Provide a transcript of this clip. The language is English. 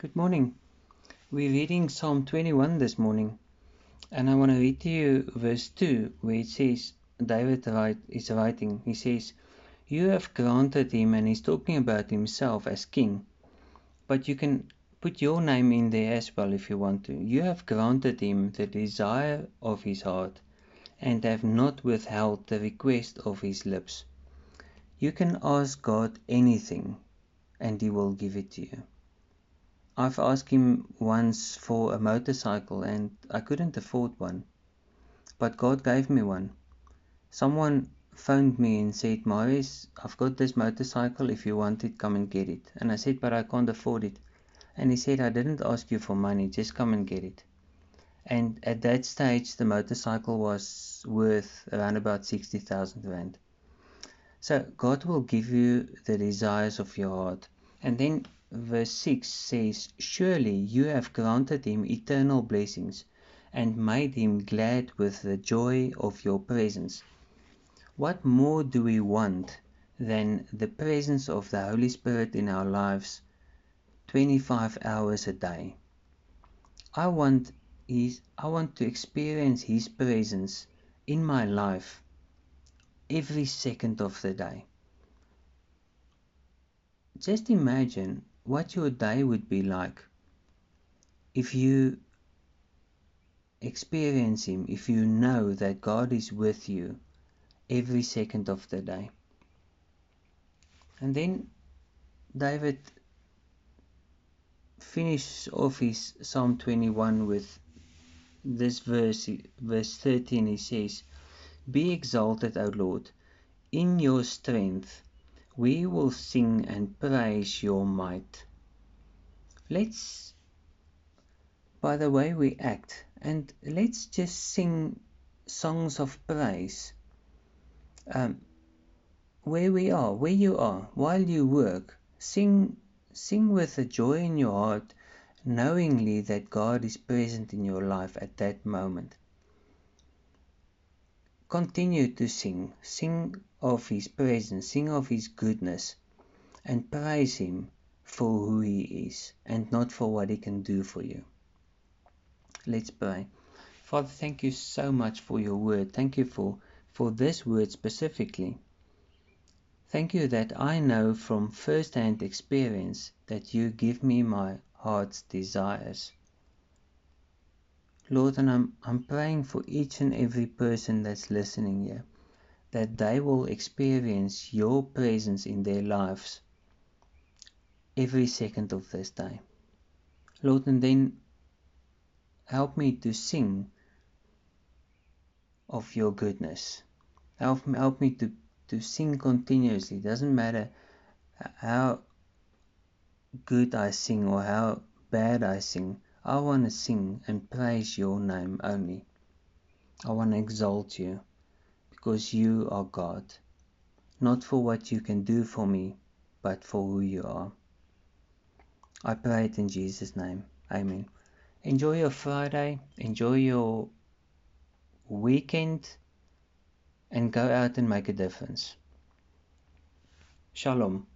Good morning. We're reading Psalm 21 this morning, and I want to read to you verse 2 where it says, David write, is writing, he says, You have granted him, and he's talking about himself as king, but you can put your name in there as well if you want to. You have granted him the desire of his heart, and have not withheld the request of his lips. You can ask God anything, and He will give it to you. I've asked Him once for a motorcycle, and I couldn't afford one, but God gave me one. Someone phoned me and said, Maurice, I've got this motorcycle. If you want it, come and get it. And I said, But I can't afford it. And he said, I didn't ask you for money, just come and get it. And at that stage, the motorcycle was worth around about 60,000 Rand. So God will give you the desires of your heart. And then verse 6 says, Surely you have granted him eternal blessings and made him glad with the joy of your presence. What more do we want than the presence of the Holy Spirit in our lives 25 hours a day? I want his I want to experience his presence in my life every second of the day. Just imagine what your day would be like if you experience Him, if you know that God is with you every second of the day. And then David finishes off his Psalm 21 with this verse, verse 13. He says, be exalted, O Lord. In your strength we will sing and praise your might. Let's, by the way we act, and let's just sing songs of praise. Um, where we are, where you are, while you work, sing, sing with a joy in your heart, knowingly that God is present in your life at that moment. Continue to sing, sing of His presence, sing of His goodness, and praise Him for who He is and not for what He can do for you. Let's pray. Father, thank you so much for your word. Thank you for, for this word specifically. Thank you that I know from first hand experience that you give me my heart's desires. Lord, and I'm, I'm praying for each and every person that's listening here that they will experience your presence in their lives every second of this day. Lord, and then help me to sing of your goodness. Help me, help me to, to sing continuously. It doesn't matter how good I sing or how bad I sing. I want to sing and praise your name only. I want to exalt you because you are God, not for what you can do for me, but for who you are. I pray it in Jesus' name. Amen. Enjoy your Friday, enjoy your weekend, and go out and make a difference. Shalom.